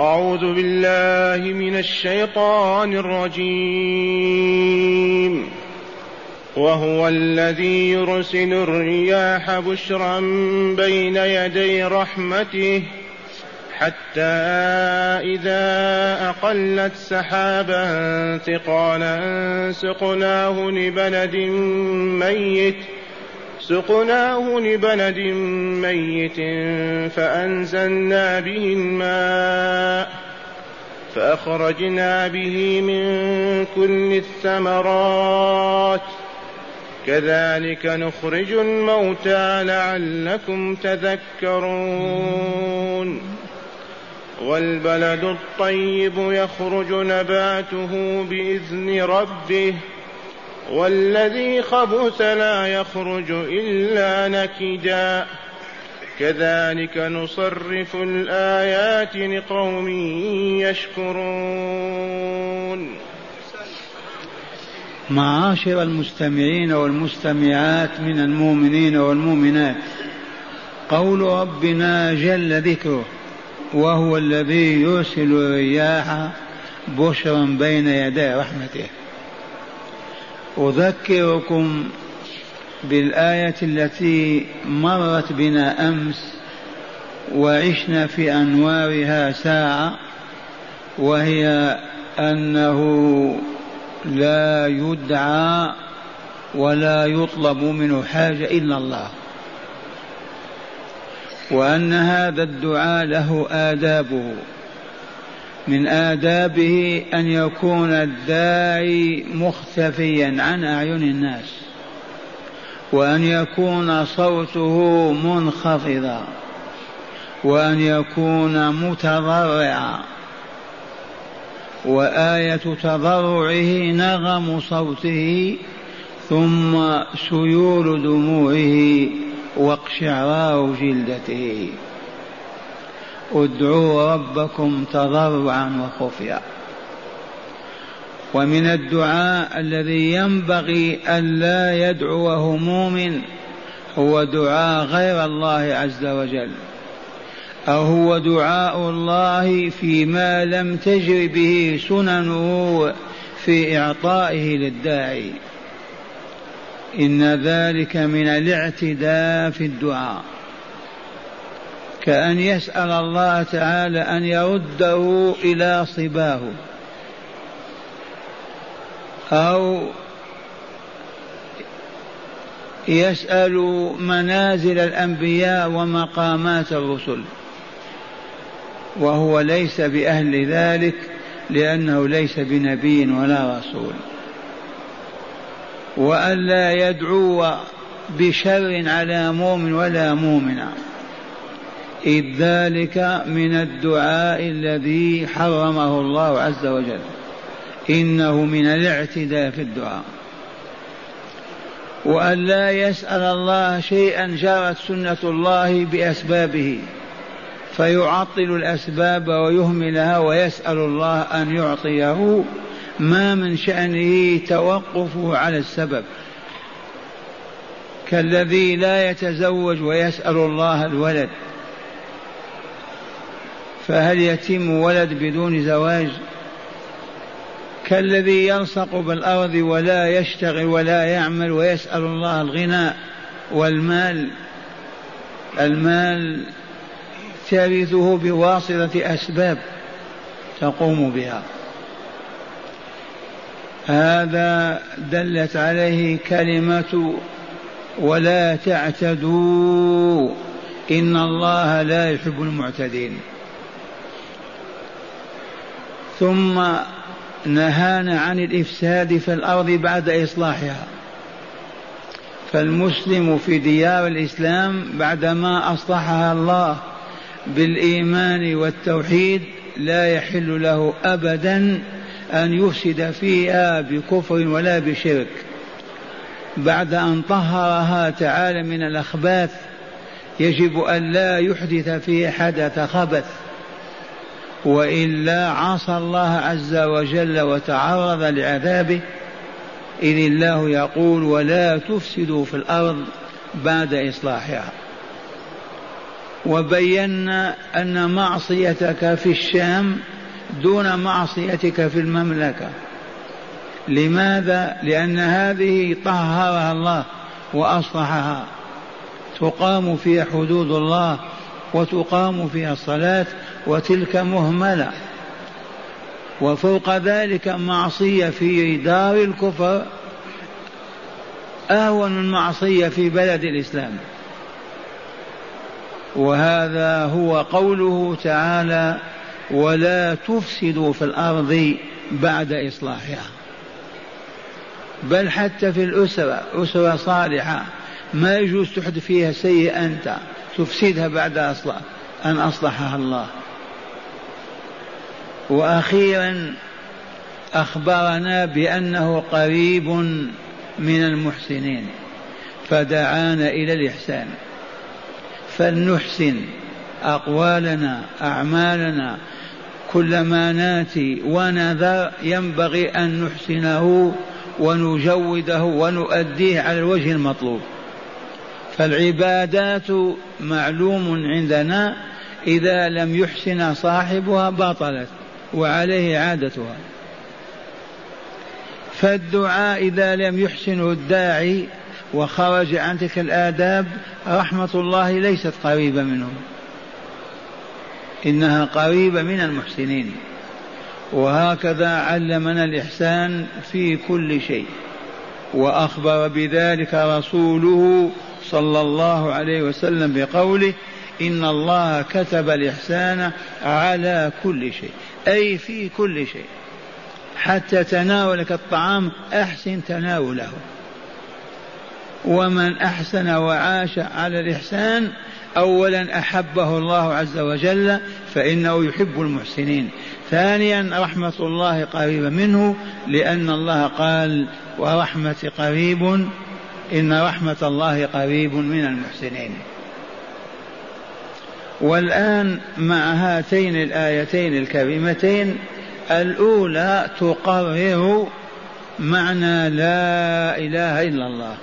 أعوذ بالله من الشيطان الرجيم. وهو الذي يرسل الرياح بشرا بين يدي رحمته حتى إذا أقلت سحابا ثقالا سقناه لبلد ميت سقناه لبلد ميت فأنزلنا به الماء فأخرجنا به من كل الثمرات. كذلك نخرج الموتى لعلكم تذكرون. والبلد الطيب يخرج نباته بإذن ربه والذي خبث لا يخرج إلا نكدا كذلك نصرف الآيات لقوم يشكرون. معاشر المستمعين والمستمعات من المؤمنين والمؤمنات قول ربنا جل ذكره وهو الذي يرسل الرياح بشرا بين يدي رحمته. أذكركم بالآية التي مرت بنا أمس وعشنا في أنوارها ساعة وهي أنه لا يدعى ولا يطلب منه حاجة إلا الله وأن هذا الدعاء له آدابه. من آدابه أن يكون الداعي مختفيا عن أعين الناس وأن يكون صوته منخفضا وأن يكون متضرعا وآية تضرعه نغم صوته ثم سيول دموعه واقشعرار جلدته. ادعوا ربكم تضرعا وخفيا. ومن الدعاء الذي ينبغي ألا يدعوه مؤمن هو دعاء غير الله عز وجل. أو هو دعاء الله فيما لم تجر به سننه في إعطائه للداعي. إن ذلك من الاعتداء في الدعاء. كأن يسأل الله تعالى أن يرده إلى صباه. أو يسأل منازل الأنبياء ومقامات الرسل. وهو ليس بأهل ذلك لأنه ليس بنبي ولا رسول. وألا يدعو بشر على مؤمن ولا مؤمنة. إذ ذلك من الدعاء الذي حرمه الله عز وجل. إنه من الاعتداء في الدعاء. وألا يسأل الله شيئا جرت سنة الله بأسبابه. فيعطل الأسباب ويهملها ويسأل الله أن يعطيه ما من شأنه توقفه على السبب. كالذي لا يتزوج ويسأل الله الولد. فهل يتم ولد بدون زواج؟ كالذي يلصق بالأرض ولا يشتغل ولا يعمل ويسأل الله الغنى والمال. المال ترثه بواسطة أسباب تقوم بها. هذا دلت عليه كلمة ولا تعتدوا. إن الله لا يحب المعتدين. ثم نهانا عن الإفساد في الأرض بعد إصلاحها. فالمسلم في ديار الإسلام بعدما أصلحها الله بالإيمان والتوحيد لا يحل له أبدا أن يفسد فيها بكفر ولا بشرك. بعد أن طهرها تعالى من الأخباث يجب أن لا يحدث فيه حدث خبث. وإلا عصى الله عز وجل وتعرض لعذابه. إذ الله يقول ولا تفسدوا في الأرض بعد إصلاحها. وبينا أن معصيتك في الشام دون معصيتك في المملكة. لماذا؟ لأن هذه طهرها الله وأصلحها. تقام فيها حدود الله وتقام فيها الصلاة وتلك مهملة. وفوق ذلك معصية في دار الكفر أهون المعصية في بلد الإسلام. وهذا هو قوله تعالى ولا تفسدوا في الأرض بعد إصلاحها. بل حتى في الأسرة أسرة صالحة. ما يجوز تحدث فيها سيئة أنت تفسدها بعد أصلاح أن أصلحها الله. وأخيرا أخبرنا بأنه قريب من المحسنين فدعانا إلى الإحسان. فلنحسن أقوالنا أعمالنا. كلما ناتي ونذر ينبغي أن نحسنه ونجوده ونؤديه على الوجه المطلوب. فالعبادات معلوم عندنا إذا لم يحسن صاحبها بطلت. وعليه عادتها. فالدعاء إذا لم يحسنه الداعي وخرج عن تلك الآداب رحمة الله ليست قريبة منه. إنها قريبة من المحسنين. وهكذا علمنا الإحسان في كل شيء. وأخبر بذلك رسوله صلى الله عليه وسلم بقوله إن الله كتب الإحسان على كل شيء. أي في كل شيء. حتى تناولك الطعام أحسن تناوله. ومن أحسن وعاش على الإحسان أولا أحبه الله عز وجل فإنه يحب المحسنين. ثانيا رحمة الله قريبة منه لأن الله قال ورحمة قريب إن رحمة الله قريب من المحسنين. والآن مع هاتين الآيتين الكريمتين الأولى تقرر معنى لا إله إلا الله.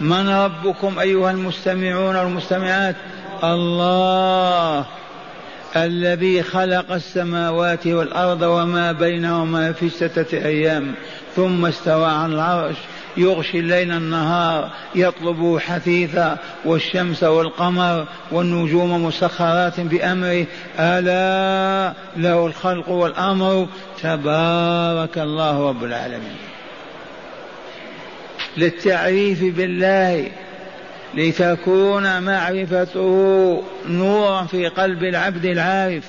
من ربكم أيها المستمعون والمستمعات؟ الله الذي خلق السماوات والأرض وما بينهما في ستة أيام ثم استوى على العرش. يغشي الليل النهار يطلب حثيثا والشمس والقمر والنجوم مسخرات بأمره. ألا له الخلق والأمر. تبارك الله رب العالمين. للتعريف بالله لتكون معرفته نورا في قلب العبد العارف.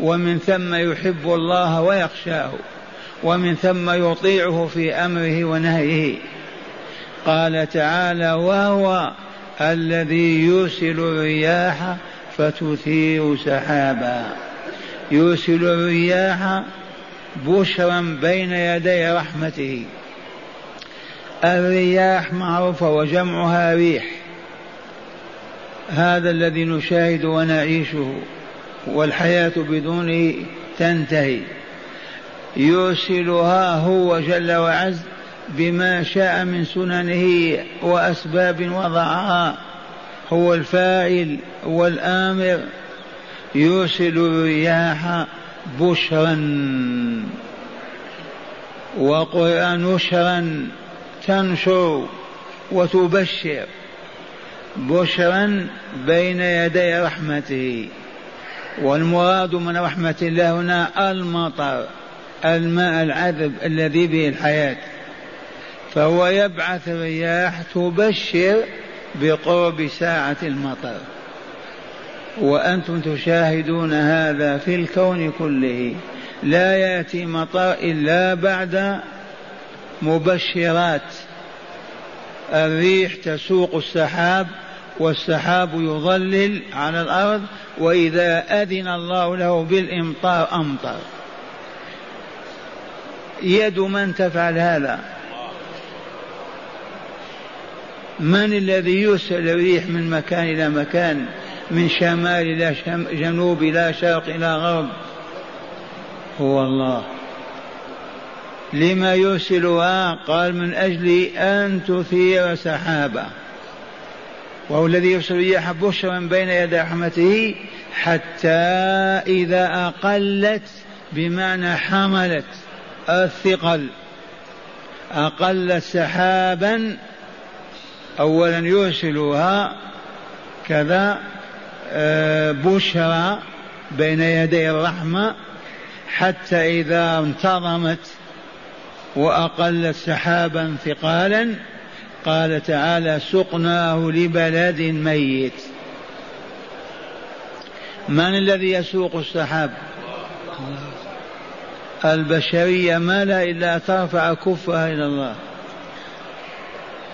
ومن ثم يحب الله ويخشاه. ومن ثم يطيعه في أمره ونهيه. قال تعالى وهو الذي يرسل الرياح فتثير سحابا. يرسل الرياح بشرا بين يدي رحمته. الرياح معروفة وجمعها ريح. هذا الذي نشاهد ونعيشه والحياة بدونه تنتهي. يرسلها هو جل وعز بما شاء من سننه وأسباب وضعها. هو الفاعل والآمر. يرسل الرياح بشرا. وقرآن نشرا تنشر وتبشر. بشرا بين يدي رحمته. والمراد من رحمة الله هنا المطر. الماء العذب الذي به الحياة. فهو يبعث الرياح تبشر بقرب ساعة المطر. وأنتم تشاهدون هذا في الكون كله. لا يأتي مطر إلا بعد مبشرات. الريح تسوق السحاب والسحاب يظلل على الأرض وإذا أذن الله له بالإمطار أمطر. يد من تفعل هذا؟ من الذي يرسل الريح من مكان إلى مكان من شمال إلى جنوب إلى شرق إلى غرب؟ هو الله. لما يرسلها؟ قال من أجل أن تثير سحابا وهو الذي يرسل الرياح بشرا بين يدي رحمته حتى إذا أقلت بمعنى حملت. الثقل. أقلت سحابا أولا يرسلها كذا آه، بشرى بين يدي الرحمة حتى إذا انتظمت وأقلت سحابا ثقالا قال تعالى سقناه لبلد ميت. من الذي يسوق السحاب؟ البشرية ما لا إلا ترفع كفها إلى الله.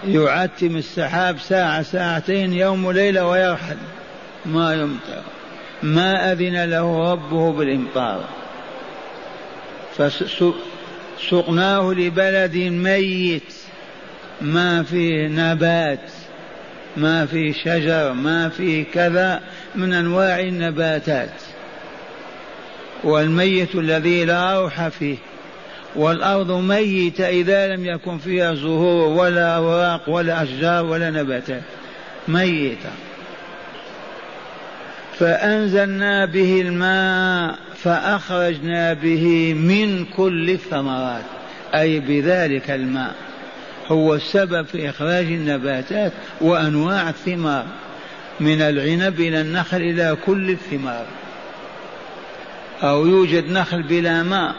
يعتم السحاب ساعة ساعتين يوم وليلة ويرحل. ما يمطر. ما أذن له ربه بالإمطار. فسقناه لبلد ميت. ما فيه نبات. ما فيه شجر. ما فيه كذا من أنواع النباتات. والميت الذي لا روح فيه والأرض ميتة إذا لم يكن فيها زهور ولا أوراق ولا أشجار ولا نباتات ميتة. فأنزلنا به الماء فأخرجنا به من كل الثمرات أي بذلك الماء. هو السبب في إخراج النباتات وأنواع الثمار. من العنب إلى النخل إلى كل الثمار. أو يوجد نخل بلا ماء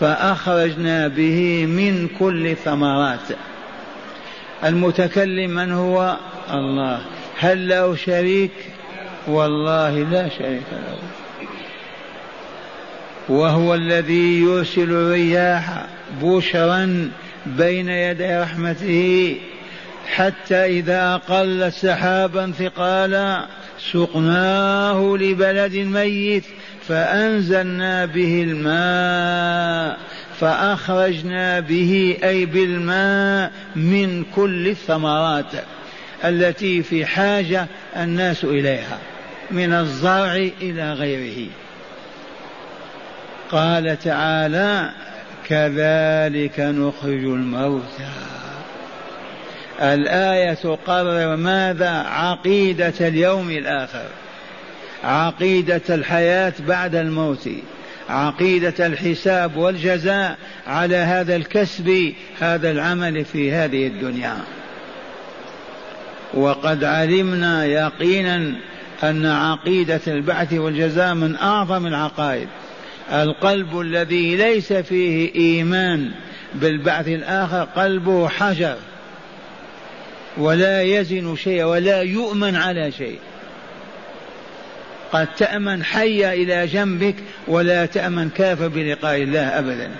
فأخرجنا به من كل ثمرات المتكلم من هو؟ الله. هل له شريك؟ والله لا شريك له. وهو الذي يرسل الرياح بشرا بين يدي رحمته حتى إذا أقل سحابا ثقالا سقناه لبلد ميت فأنزلنا به الماء فأخرجنا به أي بالماء من كل الثمرات التي في حاجة الناس إليها من الزرع إلى غيره. قال تعالى كذلك نخرج الموتى. الآية تقرر ماذا عقيدة اليوم الآخر؟ عقيدة الحياة بعد الموت عقيدة الحساب والجزاء على هذا الكسب هذا العمل في هذه الدنيا. وقد علمنا يقينا أن عقيدة البعث والجزاء من أعظم العقائد. القلب الذي ليس فيه إيمان بالبعث الآخر قلبه حجر. ولا يزن شيء ولا يؤمن على شيء. قد تأمن حي إلى جنبك ولا تأمن كافر بلقاء الله أبدا.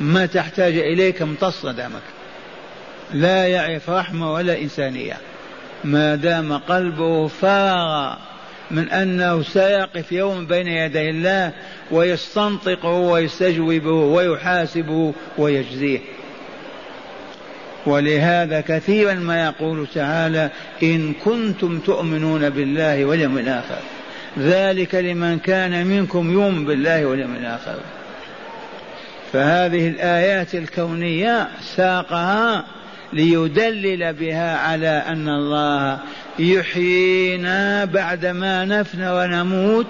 ما تحتاج إليك امتص دمك لا يعرف رحمة ولا إنسانية. ما دام قلبه فارغ من أنه سيقف يوم بين يدي الله ويستنطقه ويستجوبه ويحاسبه ويجزيه. ولهذا كثيرا ما يقول تعالى إن كنتم تؤمنون بالله واليوم الآخر. ذلك لمن كان منكم يؤمن بالله واليوم الآخر. فهذه الآيات الكونية ساقها ليدلل بها على أن الله يحيينا بعدما نفنى ونموت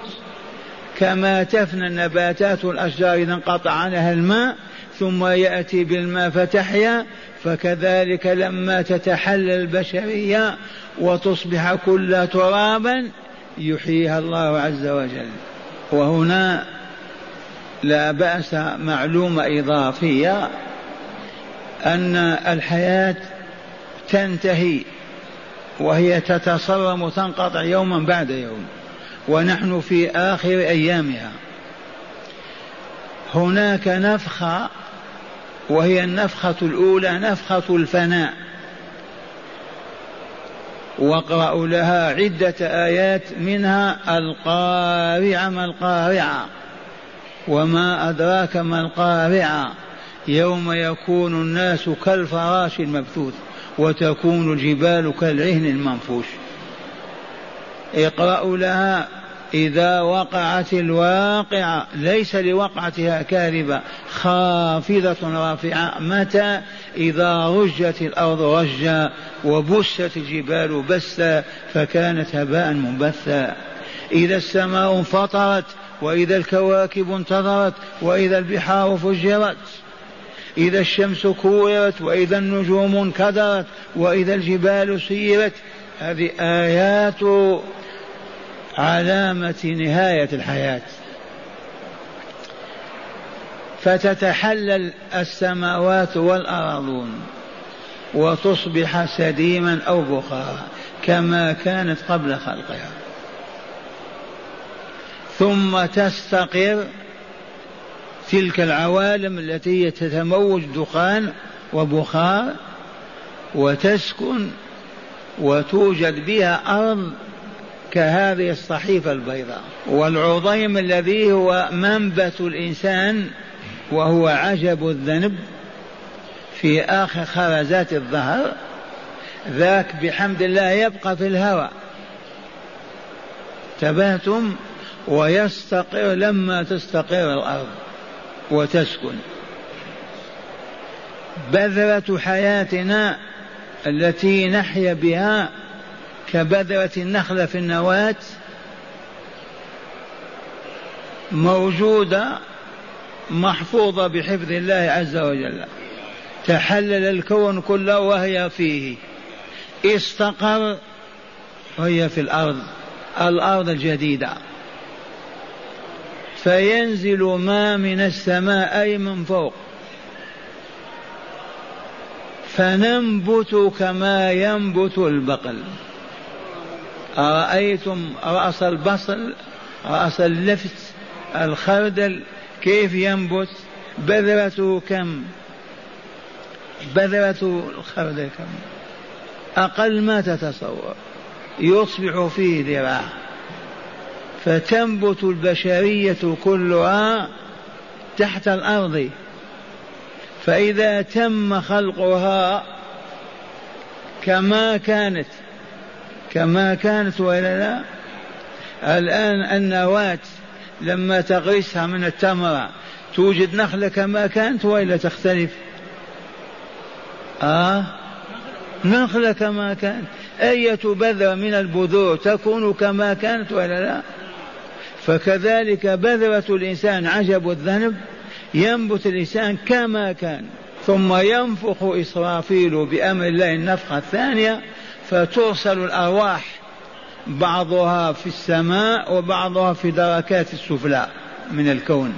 كما تفنى النباتات والأشجار إذا انقطع عنها الماء ثم يأتي بالماء فتحيا فكذلك لما تتحلل البشرية وتصبح كلها ترابا يحييها الله عز وجل. وهنا لا بأس معلومة إضافية أن الحياة تنتهي وهي تتصرم وتنقطع يوما بعد يوم ونحن في آخر أيامها. هناك نفخة وهي النفخة الأولى نفخة الفناء. واقرأوا لها عدة آيات منها القارعة ما القارعة؟ وما أدراك ما القارعة؟ يوم يكون الناس كالفراش المبثوث وتكون الجبال كالعهن المنفوش. اقرأوا لها إذا وقعت الواقعة ليس لوقعتها كاذبة خافضة رافعة متى؟ إذا رجت الأرض رجا وبست الجبال بسا فكانت هباء منبثا. إذا السماء انفطرت وإذا الكواكب انتظرت وإذا البحار فجرت. إذا الشمس كورت وإذا النجوم انكدرت وإذا الجبال سيرت. هذه آيات علامة نهاية الحياة. فتتحلل السماوات والأرضون وتصبح سديما أو بخارا كما كانت قبل خلقها. ثم تستقر تلك العوالم التي تتموج دخان وبخار وتسكن وتوجد بها أرض كهذه الصحيفة البيضاء. والعظيم الذي هو منبت الإنسان وهو عجب الذنب في آخر خرزات الظهر ذاك بحمد الله يبقى في الهواء تبهتم ويستقر لما تستقر الأرض وتسكن. بذرة حياتنا التي نحيا بها كبذرة النخلة في النواة موجودة محفوظة بحفظ الله عز وجل. تحلل الكون كله وهي فيه. استقر وهي في الأرض. الأرض الجديدة. فينزل ما من السماء أي من فوق. فننبت كما ينبت البقل. أرأيتم رأس البصل رأس اللفت الخردل كيف ينبت؟ بذرته كم؟ بذرة الخردل كم؟ أقل ما تتصور. يصبح فيه ذراع. فتنبت البشرية كلها تحت الأرض. فإذا تم خلقها كما كانت كما كانت وإلا لا. الآن النواة لما تغرسها من التمرة توجد نخلة كما كانت وإلا تختلف؟ آه؟ نخلة كما كانت. أية بذرة من البذور تكون كما كانت وإلا لا؟ فكذلك بذرة الإنسان عجب الذنب ينبت الإنسان كما كان ثم ينفخ إسرافيل بأمر الله النفخة الثانية فترسل الأرواح بعضها في السماء وبعضها في دركات السفلى من الكون.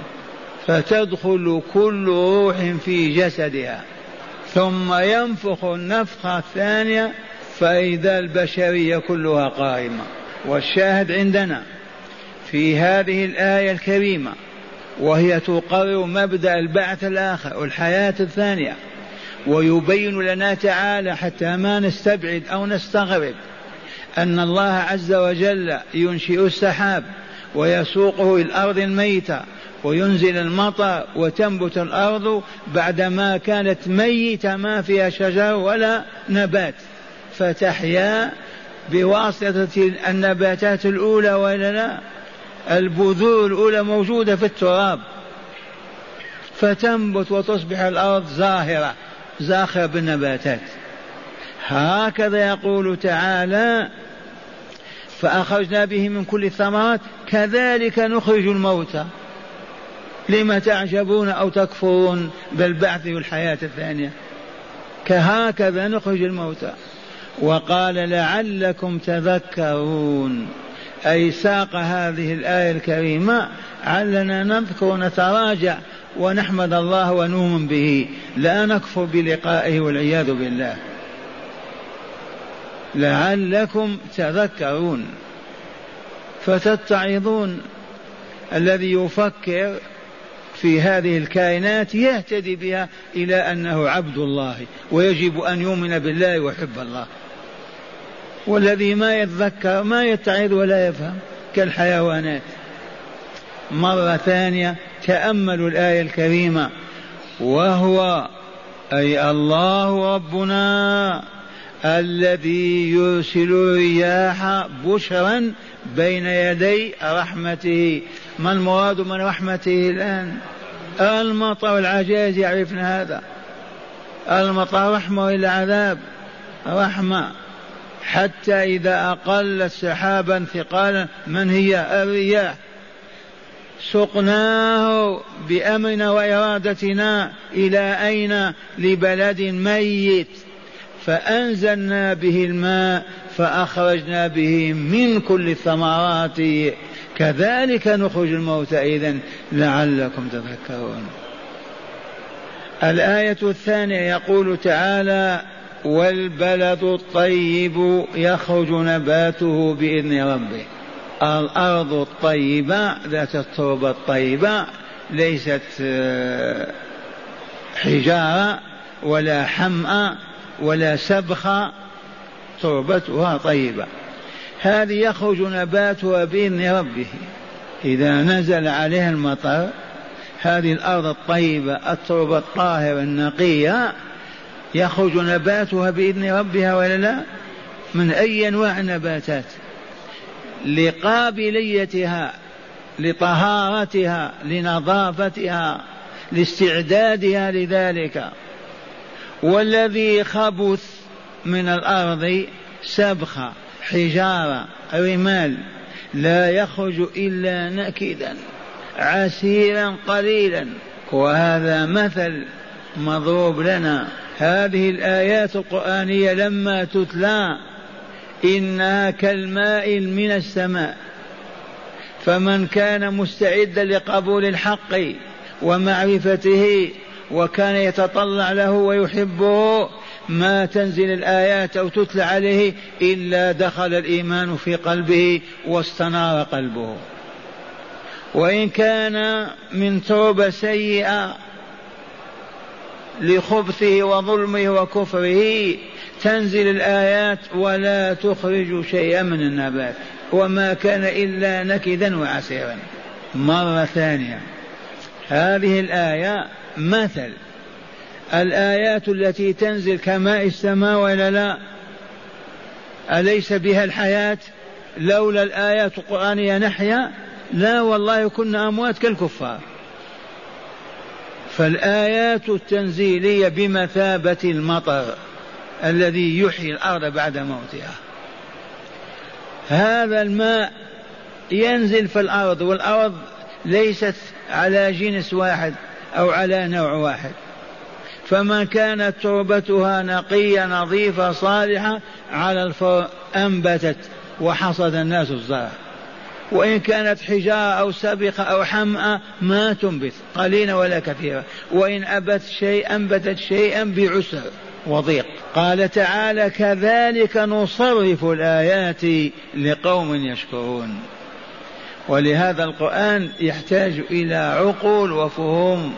فتدخل كل روح في جسدها. ثم ينفخ النفخة الثانية فإذا البشرية كلها قائمة. والشاهد عندنا في هذه الآية الكريمة وهي تقرر مبدأ البعث الآخر والحياة الثانية. ويبين لنا تعالى حتى ما نستبعد أو نستغرب أن الله عز وجل ينشئ السحاب ويسوقه إلى الأرض الميتة وينزل المطر وتنبت الأرض بعدما كانت ميتة ما فيها شجر ولا نبات. فتحيا بواسطة النباتات الأولى ولا لا البذور الأولى موجودة في التراب. فتنبت وتصبح الأرض زاهرة. زاخرة بالنباتات. هكذا يقول تعالى فأخرجنا به من كل الثمرات كذلك نخرج الموتى لم تعجبون أو تكفرون بالبعث والحياة الثانية. كهكذا نخرج الموتى وقال لعلكم تذكرون. أي ساق هذه الآية الكريمة علنا نذكر ونتراجع. ونحمد الله ونؤمن به. لا نكفر بلقائه والعياذ بالله. لعلكم تذكرون. فتتعظون. الذي يفكر في هذه الكائنات يهتدي بها إلى أنه عبد الله ويجب أن يؤمن بالله ويحب الله. والذي ما يتذكر ما يتعظ ولا يفهم كالحيوانات. مرة ثانية تأملوا الآية الكريمة وهو أي الله ربنا الذي يرسل الرياح بشرا بين يدي رحمته. ما المراد من رحمته الآن؟ المطر والعجائز يعرفن هذا. المطر رحمة إلى عذاب رحمة. حتى إذا أقلت سحابا ثقالا من هي؟ الرياح. سقناه بأمرنا وإرادتنا إلى أين؟ لبلد ميت. فأنزلنا به الماء فأخرجنا به من كل الثمرات. كذلك نخرج الموتى إذا لعلكم تذكرون. الآية الثانية يقول تعالى والبلد الطيب يخرج نباته بإذن ربه. الأرض الطيبة ذات التربة الطيبة ليست آه، حجارة ولا حمأة ولا سبخة تربتها طيبة. هذه يخرج نباتها بإذن ربه. إذا نزل عليها المطر هذه الأرض الطيبة التربة الطاهرة النقية يخرج نباتها بإذن ربها ولا لا؟ من أي أنواع النباتات؟ لقابليتها لطهارتها لنظافتها لاستعدادها لذلك. والذي خبث من الأرض سبخة حجارة رمال لا يخرج إلا نكدا عسيرا قليلا. وهذا مثل مضروب لنا. هذه الآيات القرآنية لما تتلى إنها كالماء من السماء. فمن كان مستعدا لقبول الحق ومعرفته وكان يتطلع له ويحبه ما تنزل الآيات أو تتلى عليه إلا دخل الإيمان في قلبه واستنار قلبه. وإن كان من توبة سيئة لخبثه وظلمه وكفره تنزل الآيات ولا تخرج شيئا من النبات وما كان إلا نكدا وعسيرا. مرة ثانية. هذه الآية مثل. الآيات التي تنزل كماء السماء ولا لا؟ أليس بها الحياة؟ لولا الآيات القرآنية نحيا؟ لا والله كنا أموات كالكفار. فالآيات التنزيلية بمثابة المطر. الذي يحيي الأرض بعد موتها. هذا الماء ينزل في الأرض والأرض ليست على جنس واحد أو على نوع واحد. فمن كانت تربتها نقية نظيفة صالحة على الفر أنبتت وحصد الناس الزرع. وإن كانت حجارة أو سبخة أو حمأة ما تنبت قليلا ولا كثيرا. وإن أبت شيء أنبتت شيئا بعسر وضيق. قال تعالى كذلك نصرف الآيات لقوم يشكرون. ولهذا القرآن يحتاج إلى عقول وفهوم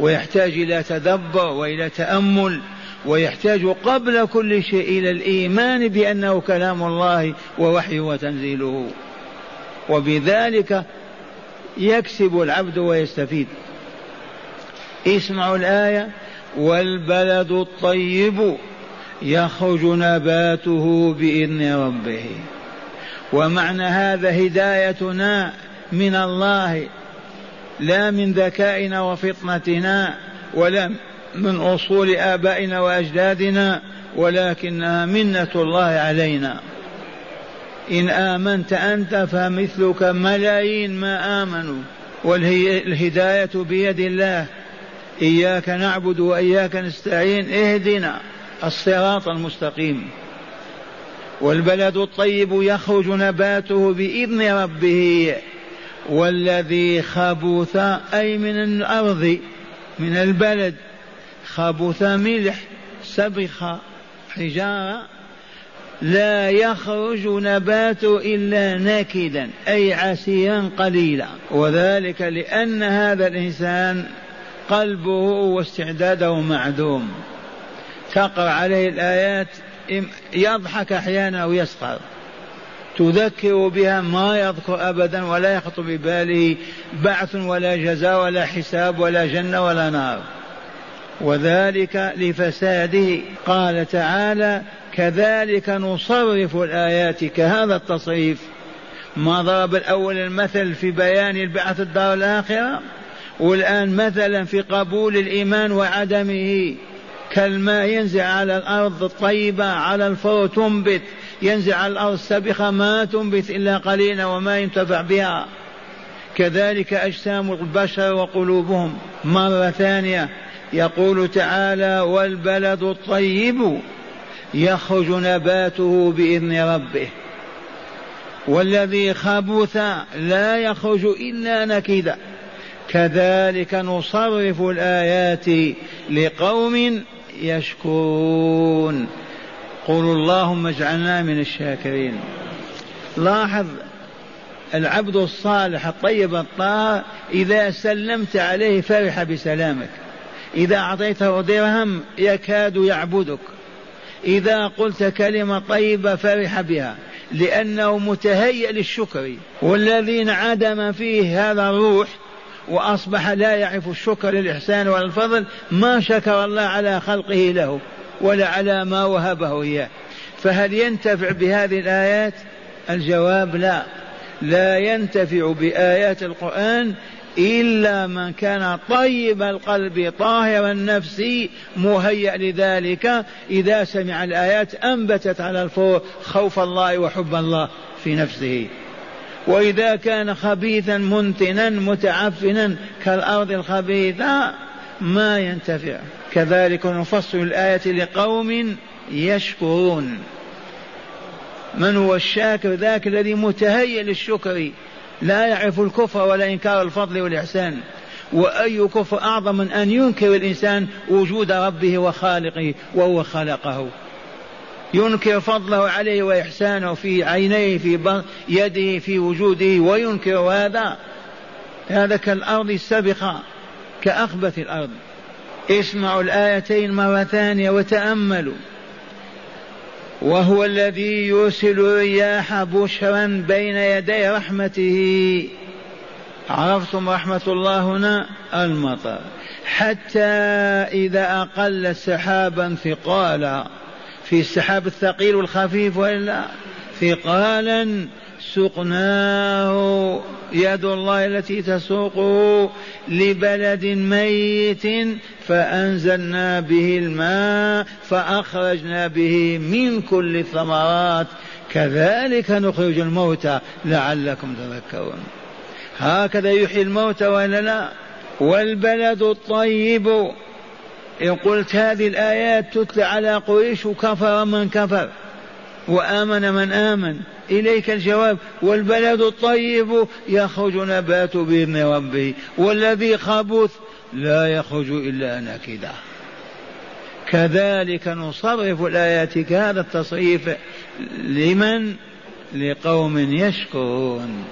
ويحتاج إلى تدبر وإلى تأمل ويحتاج قبل كل شيء إلى الإيمان بأنه كلام الله ووحيه وتنزيله. وبذلك يكسب العبد ويستفيد. اسمعوا الآية والبلد الطيب. يخرج نباته بإذن ربه. ومعنى هذا هدايتنا من الله لا من ذكائنا وفطنتنا ولا من أصول آبائنا وأجدادنا ولكنها منة الله علينا. إن آمنت أنت فمثلك ملايين ما آمنوا والهداية بيد الله. إياك نعبد وإياك نستعين اهدنا. الصراط المستقيم. والبلد الطيب يخرج نباته بإذن ربه. والذي خبث أي من الأرض من البلد خبث ملح سبخ حجارة لا يخرج نبات إلا ناكدا أي عسيرا قليلا. وذلك لأن هذا الإنسان قلبه واستعداده معدوم. تقرأ عليه الآيات يضحك أحيانا ويسخر تذكر بها ما يذكر أبدا ولا يخطر بباله بعث ولا جزاء ولا حساب ولا جنة ولا نار. وذلك لفساده. قال تعالى كذلك نصرف الآيات كهذا التصريف. ما ضرب الأول المثل في بيان البعث الدار الآخرة والآن مثلا في قبول الإيمان وعدمه. كالماء ينزع على الأرض الطيبة على الفور تنبت ينزع على الأرض السابقة ما تنبت إلا قليلا وما ينتفع بها. كذلك أجسام البشر وقلوبهم. مرة ثانية يقول تعالى والبلد الطيب يخرج نباته بإذن ربه. والذي خبث لا يخرج إلا نكدا. كذلك نصرف الآيات لقوم يشكرون قولوا اللهم اجعلنا من الشاكرين. لاحظ العبد الصالح الطيب الطاهر إذا سلمت عليه فرح بسلامك. إذا أعطيته درهم يكاد يعبدك. إذا قلت كلمة طيبة فرح بها لأنه متهيأ للشكر. والذي انعدم فيه هذا الروح وأصبح لا يعرف الشكر للإحسان والفضل ما شكر الله على خلقه له ولا على ما وهبه إياه. فهل ينتفع بهذه الآيات؟ الجواب لا. لا ينتفع بآيات القرآن إلا من كان طيب القلب طاهر النفس مهيأ لذلك. إذا سمع الآيات أنبتت على الفور خوف الله وحب الله في نفسه. وإذا كان خبيثا منتنا متعفنا كالأرض الخبيثة ما ينتفع. كذلك نفصل الآية لقوم يشكرون. من هو الشاكر؟ ذاك الذي متهيئ للشكر. لا يعرف الكفر ولا إنكار الفضل والإحسان. وأي كفر أعظم من أن ينكر الإنسان وجود ربه وخالقه وهو خلقه. ينكر فضله عليه وإحسانه في عينيه في يده في وجوده وينكر هذا. هذا كالأرض السابقة كأخبث الأرض. اسمعوا الآيتين مرة ثانية وتأملوا. وهو الذي يرسل الرياح بشرا بين يدي رحمته. عرفتم رحمة الله هنا؟ المطر. حتى إذا أقل سحابا ثقالا. في السحاب الثقيل والخفيف وإلا ثقالا سقناه. يد الله التي تسوقه لبلد ميت فأنزلنا به الماء فأخرجنا به من كل الثمرات. كذلك نخرج الموتى لعلكم تذكرون. هكذا يحيي الموتى ولا لا؟ والبلد الطيب إن قلت هذه الآيات تتلى على قريش وكفر من كفر وآمن من آمن إليك الجواب والبلد الطيب يخرج نبات بإذن ربه والذي خبث لا يخرج إلا نكدا. كذلك نصرف الآيات كهذا التصريف لمن؟ لقوم يشكرون.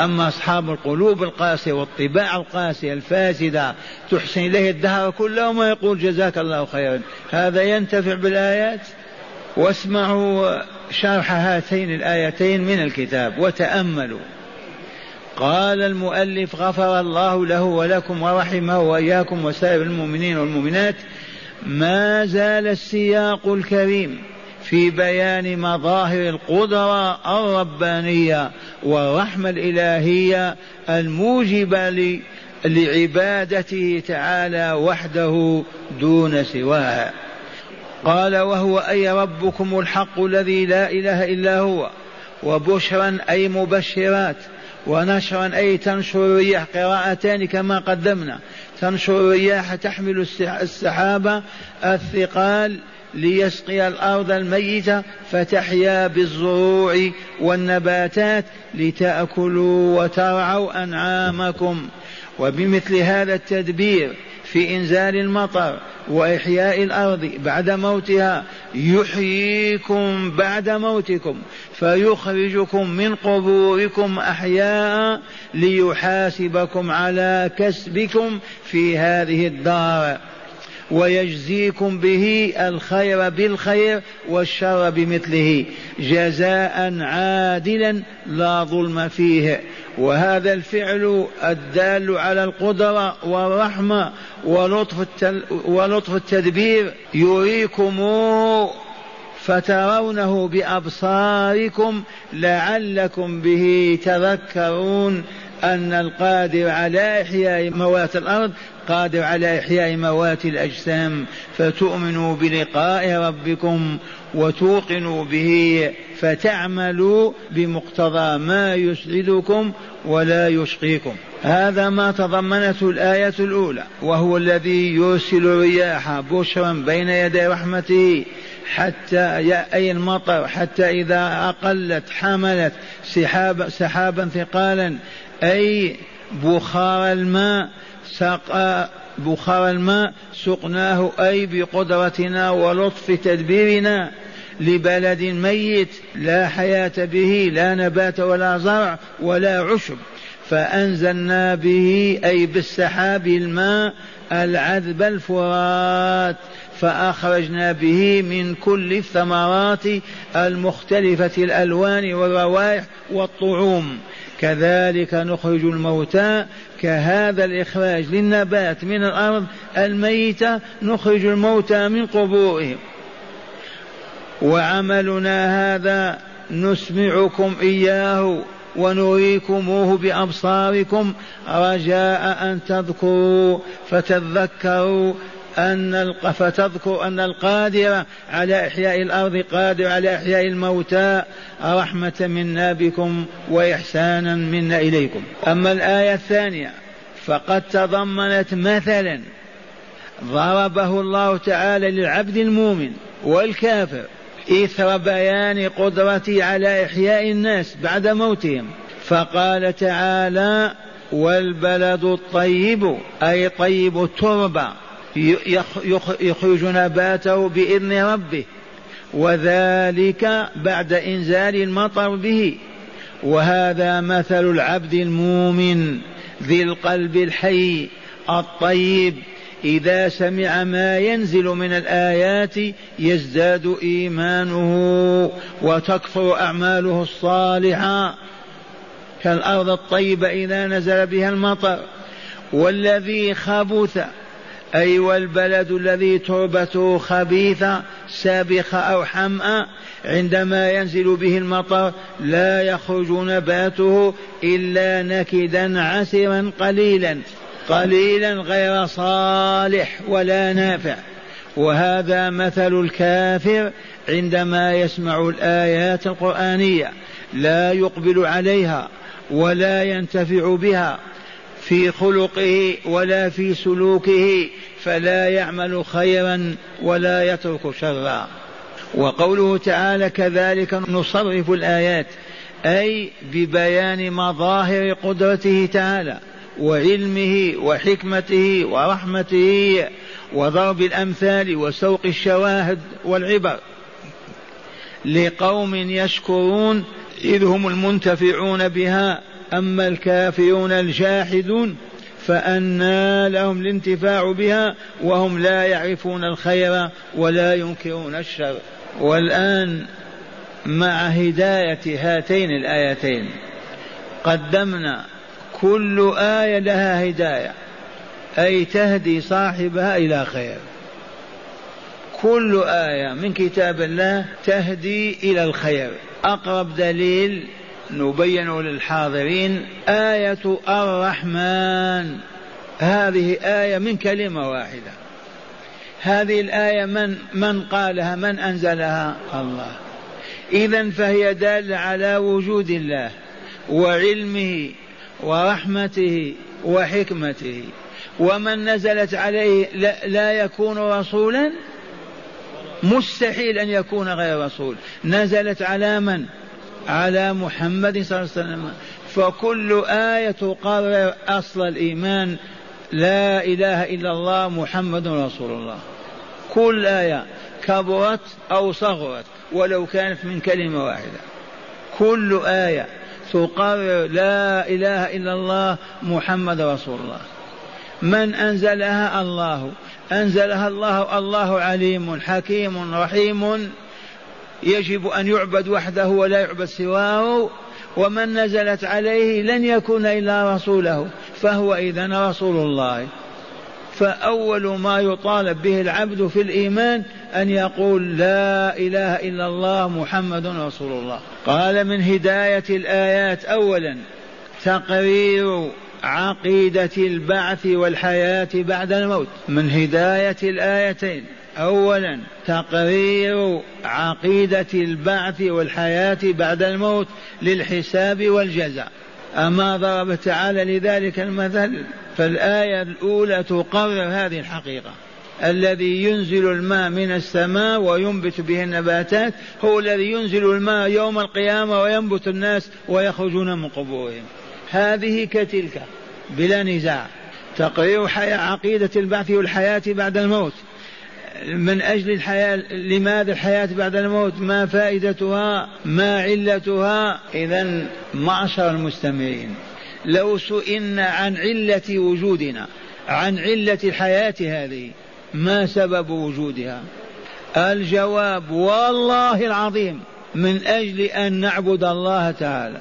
أما أصحاب القلوب القاسية والطباع القاسية الفاسدة تحسن إليه الدهر كله ما يقول جزاك الله خيرا. هذا ينتفع بالآيات؟ واسمعوا شرح هاتين الآيتين من الكتاب وتأملوا. قال المؤلف غفر الله له ولكم ورحمه وإياكم وسائر المؤمنين والمؤمنات ما زال السياق الكريم في بيان مظاهر القدرة الربانية والرحمة الإلهية الموجبة لعبادته تعالى وحده دون سواه. قال وهو أي ربكم الحق الذي لا إله إلا هو؟ وبشرا أي مبشرات؟ ونشرا أي تنشر الرياح؟ قراءتان كما قدمنا. تنشر الرياح تحمل السحابة الثقال ليسقي الأرض الميتة فتحيا بالزروع والنباتات لتأكلوا وترعوا أنعامكم. وبمثل هذا التدبير في إنزال المطر وإحياء الأرض بعد موتها يحييكم بعد موتكم فيخرجكم من قبوركم أحياء ليحاسبكم على كسبكم في هذه الدار. ويجزيكم به الخير بالخير والشر بمثله جزاء عادلا لا ظلم فيه. وهذا الفعل الدال على القدرة والرحمة ولطف, ولطف التدبير يريكم فترونه بأبصاركم لعلكم به تذكرون أن القادر على إحياء موات الأرض قادر على إحياء موات الأجسام فتؤمنوا بلقاء ربكم وتوقنوا به فتعملوا بمقتضى ما يسعدكم ولا يشقيكم. هذا ما تضمنته الآية الأولى وهو الذي يرسل الرياح بشرا بين يدي رحمته حتى أي المطر حتى إذا أقلت حملت سحاب سحابا ثقالا أي بخار الماء سقى بخار الماء سقناه أي بقدرتنا ولطف تدبيرنا. لبلد ميت لا حياة به لا نبات ولا زرع ولا عشب. فأنزلنا به أي بالسحاب الماء العذب الفرات. فأخرجنا به من كل الثمرات المختلفة الألوان والروائح والطعوم. كذلك نخرج الموتى كهذا الإخراج للنبات من الأرض الميتة نخرج الموتى من قبورهم وعملنا هذا نسمعكم إياه ونريكموه بأبصاركم رجاء أن تذكروا فتذكروا أن فتذكر أن القادر على إحياء الأرض قادر على إحياء الموتى. رحمة منا بكم وإحسانا منا إليكم. أما الآية الثانية فقد تضمنت مثلا ضربه الله تعالى للعبد المؤمن والكافر إثر بيان قدرته على إحياء الناس بعد موتهم. فقال تعالى والبلد الطيب أي طيب التربة. يخرج نباته بإذن ربه. وذلك بعد إنزال المطر به. وهذا مثل العبد المؤمن ذي القلب الحي الطيب. إذا سمع ما ينزل من الآيات يزداد إيمانه وتكثر أعماله الصالحة. كالأرض الطيبة إذا نزل بها المطر. والذي خبث أي والبلد الذي تربته خبيثة سابخة أو حمأة عندما ينزل به المطر لا يخرج نباته إلا نكدا عسرا قليلا قليلا غير صالح ولا نافع. وهذا مثل الكافر عندما يسمع الآيات القرآنية لا يقبل عليها ولا ينتفع بها. في خلقه ولا في سلوكه فلا يعمل خيرا ولا يترك شرا. وقوله تعالى كذلك نصرف الآيات أي ببيان مظاهر قدرته تعالى وعلمه وحكمته ورحمته وضرب الأمثال وسوق الشواهد والعبر. لقوم يشكرون إذ هم المنتفعون بها أما الكافرون الجاحدون فأنى لهم الانتفاع بها وهم لا يعرفون الخير ولا ينكرون الشر. والآن مع هداية هاتين الآيتين قدمنا كل آية لها هداية أي تهدي صاحبها إلى خير. كل آية من كتاب الله تهدي إلى الخير. أقرب دليل نبين للحاضرين آية الرحمن. هذه آية من كلمة واحدة. هذه الآية من من قالها؟ من أنزلها؟ الله. إذا فهي دالة على وجود الله وعلمه ورحمته وحكمته. ومن نزلت عليه لا, لا يكون رسولا؟ مستحيل أن يكون غير رسول. نزلت على من؟ على محمد صلى الله عليه وسلم. فكل آية تقرر أصل الإيمان لا إله إلا الله محمد رسول الله. كل آية كبرت أو صغرت ولو كانت من كلمة واحدة. كل آية تقرر لا إله إلا الله محمد رسول الله. من أنزلها؟ الله. أنزلها الله. الله عليم حكيم رحيم. يجب أن يعبد وحده ولا يعبد سواه ومن نزلت عليه لن يكون إلا رسوله فهو إذا رسول الله. فأول ما يطالب به العبد في الإيمان أن يقول لا إله إلا الله محمد رسول الله. قال من هداية الآيات أولا تقرير عقيدة البعث والحياة بعد الموت. من هداية الآيتين أولا تقرير عقيدة البعث والحياة بعد الموت للحساب والجزاء. أما ضرب تعالى لذلك المثل فالآية الأولى تقرر هذه الحقيقة. الذي ينزل الماء من السماء وينبت به النباتات هو الذي ينزل الماء يوم القيامة وينبت الناس ويخرجون من قبورهم. هذه كتلك بلا نزاع. تقرير عقيدة البعث والحياة بعد الموت. من أجل الحياة لماذا الحياة بعد الموت؟ ما فائدتها؟ ما علتها؟ إذا معشر المستمعين لو سئلنا عن علة وجودنا عن علة الحياة هذه ما سبب وجودها؟ الجواب والله العظيم من أجل أن نعبد الله تعالى.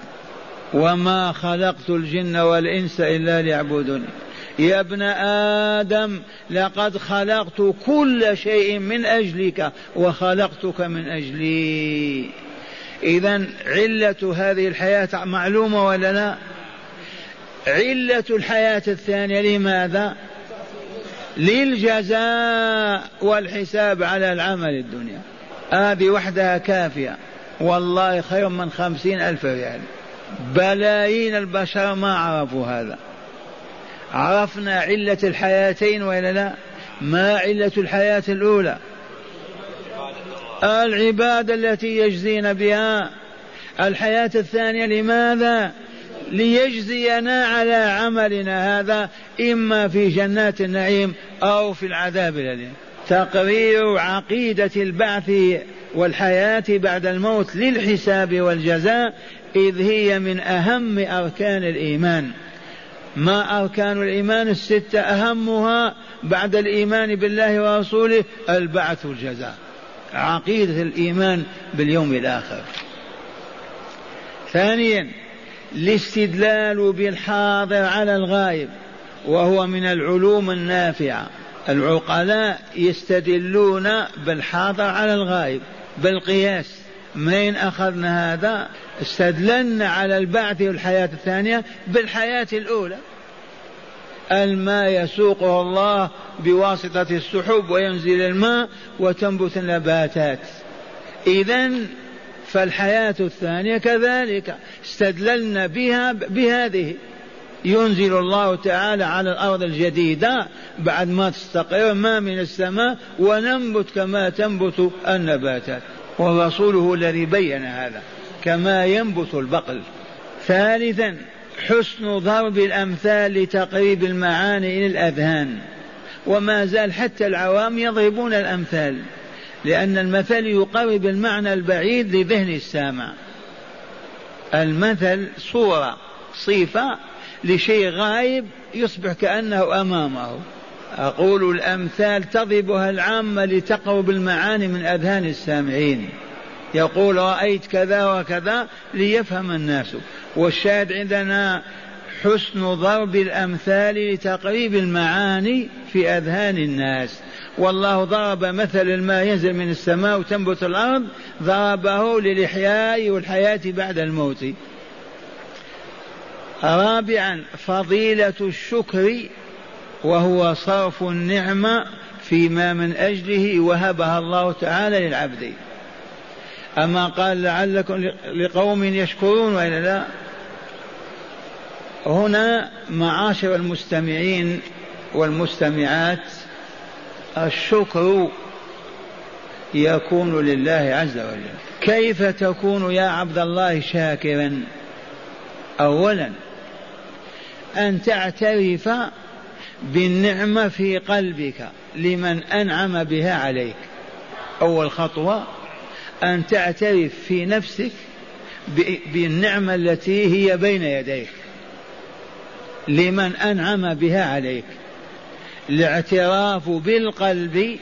وما خلقت الجن والإنس إلا ليعبدوني يا ابن آدم لقد خلقت كل شيء من أجلك وخلقتك من أجلي. إذا علة هذه الحياة معلومة ولا لا؟ علة الحياة الثانية لماذا؟ للجزاء والحساب على العمل الدنيا. هذه وحدها كافية. والله خير من خمسين ألف ريال. بلايين البشر ما عرفوا هذا. عرفنا علة الحياتين وإلا لا؟ ما علة الحياة الأولى؟ العبادة التي يجزين بها. الحياة الثانية لماذا؟ ليجزينا على عملنا هذا إما في جنات النعيم أو في العذاب الأليم. تقرير عقيدة البعث والحياة بعد الموت للحساب والجزاء إذ هي من أهم أركان الإيمان. ما أركان الإيمان الستة أهمها بعد الإيمان بالله ورسوله البعث والجزاء عقيدة الإيمان باليوم الآخر. ثانيا الاستدلال بالحاضر على الغائب وهو من العلوم النافعة. العقلاء يستدلون بالحاضر على الغائب بالقياس. منين أخذنا هذا استدللنا على البعث والحياة الثانية بالحياة الأولى. الماء يسوقه الله بواسطة السحب وينزل الماء وتنبت النباتات. إذا فالحياة الثانية كذلك استدللنا بها بهذه. ينزل الله تعالى على الأرض الجديدة بعد ما تستقر ما من السماء وننبت كما تنبت النباتات. ورسوله الذي بين هذا كما ينبت البقل. ثالثا حسن ضرب الأمثال لتقريب المعاني إلى الأذهان وما زال حتى العوام يضربون الأمثال لأن المثل يقرب المعنى البعيد لذهن السامع. المثل صورة صفة لشيء غايب يصبح كأنه أمامه. أقول الأمثال تضربها العامة لتقرب المعاني من أذهان السامعين. يقول رأيت كذا وكذا ليفهم الناس. والشاهد عندنا حسن ضرب الأمثال لتقريب المعاني في أذهان الناس. والله ضرب مثل الماء ينزل من السماء وتنبت الأرض ضربه للإحياء والحياة بعد الموت. رابعا فضيلة الشكر وهو صرف النعمة فيما من أجله وهبها الله تعالى للعبد. أما قال لعلكم لقوم يشكرون وإلا لا؟ هنا معاشر المستمعين والمستمعات الشكر يكون لله عز وجل. كيف تكون يا عبد الله شاكرا؟ اولا أن تعترف بالنعمة في قلبك لمن أنعم بها عليك. أول خطوة أن تعترف في نفسك بالنعمة التي هي بين يديك. لمن أنعم بها عليك. الاعتراف بالقلب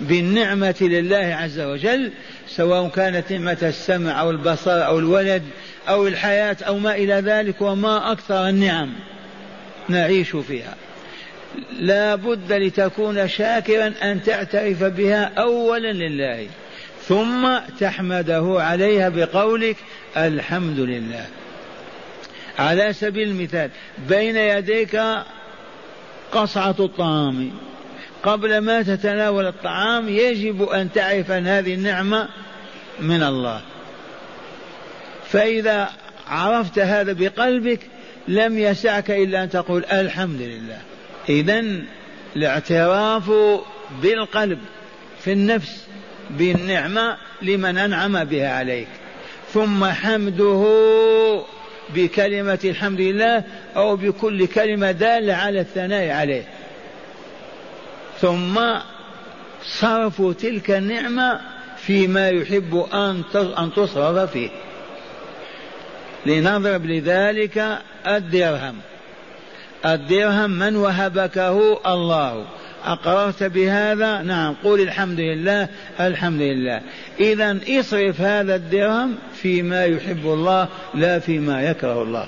بالنعمة لله عز وجل سواء كانت نعمة السمع أو البصر أو الولد أو الحياة أو ما إلى ذلك وما أكثر النعم نعيش فيها. لا بد لتكون شاكرا أن تعترف بها أولا لله ثم تحمده عليها بقولك الحمد لله. على سبيل المثال بين يديك قصعة الطعام. قبل ما تتناول الطعام يجب أن تعرف أن هذه النعمة من الله. فإذا عرفت هذا بقلبك لم يسعك إلا أن تقول الحمد لله. إذا الاعتراف بالقلب في النفس بالنعمة لمن أنعم بها عليك. ثم حمده بكلمة الحمد لله أو بكل كلمة دالة على الثناء عليه. ثم صرف تلك النعمة فيما يحب أن تصرف فيه. لنضرب لذلك الدرهم. الدرهم من وهبكه الله. أقررت بهذا؟ نعم. قول الحمد لله الحمد لله. إذا اصرف هذا الدرهم فيما يحب الله لا فيما يكره الله.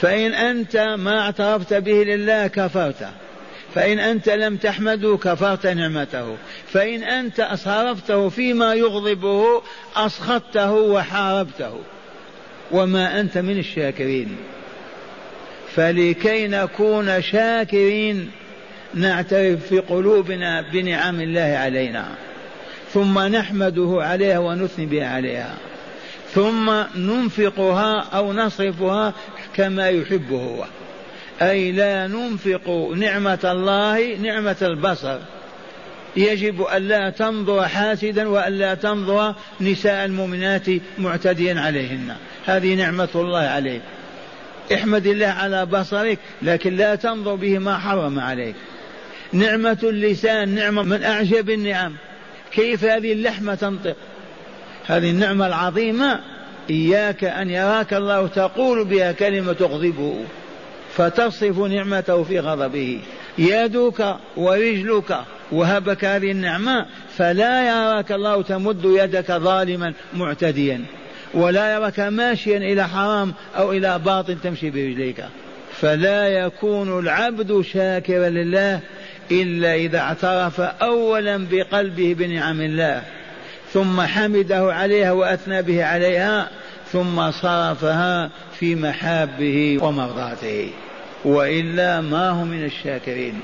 فإن أنت ما اعترفت به لله كفرت. فإن أنت لم تحمده كفرت نعمته. فإن أنت أصرفته فيما يغضبه أسخطته وحاربته. وما أنت من الشاكرين. فلكي نكون شاكرين نعترف في قلوبنا بنعم الله علينا. ثم نحمده عليها ونثني بها عليها. ثم ننفقها أو نصرفها كما يحب هو. أي لا ننفق نعمة الله نعمة البصر. يجب ألا تنظر حاسدا وألا تنظر نساء المؤمنات معتديا عليهن. هذه نعمة الله عليك. احمد الله على بصرك لكن لا تنظر به ما حرم عليك. نعمة اللسان نعمة من أعجب النعم. كيف هذه اللحمة تنطق؟ هذه النعمة العظيمة. إياك أن يراك الله تقول بها كلمة تغضبه فتصف نعمته في غضبه. يدك ورجلك وهبك هذه النعمة فلا يراك الله تمد يدك ظالما معتديا. ولا يراك ماشيا إلى حرام أو إلى باطل تمشي برجليك. فلا يكون العبد شاكرا لله إلا إذا اعترف أولا بقلبه بنعم الله ثم حمده عليها وأثنى به عليها ثم صرفها في محابه ومرضاته. وإلا ما هو من الشاكرين.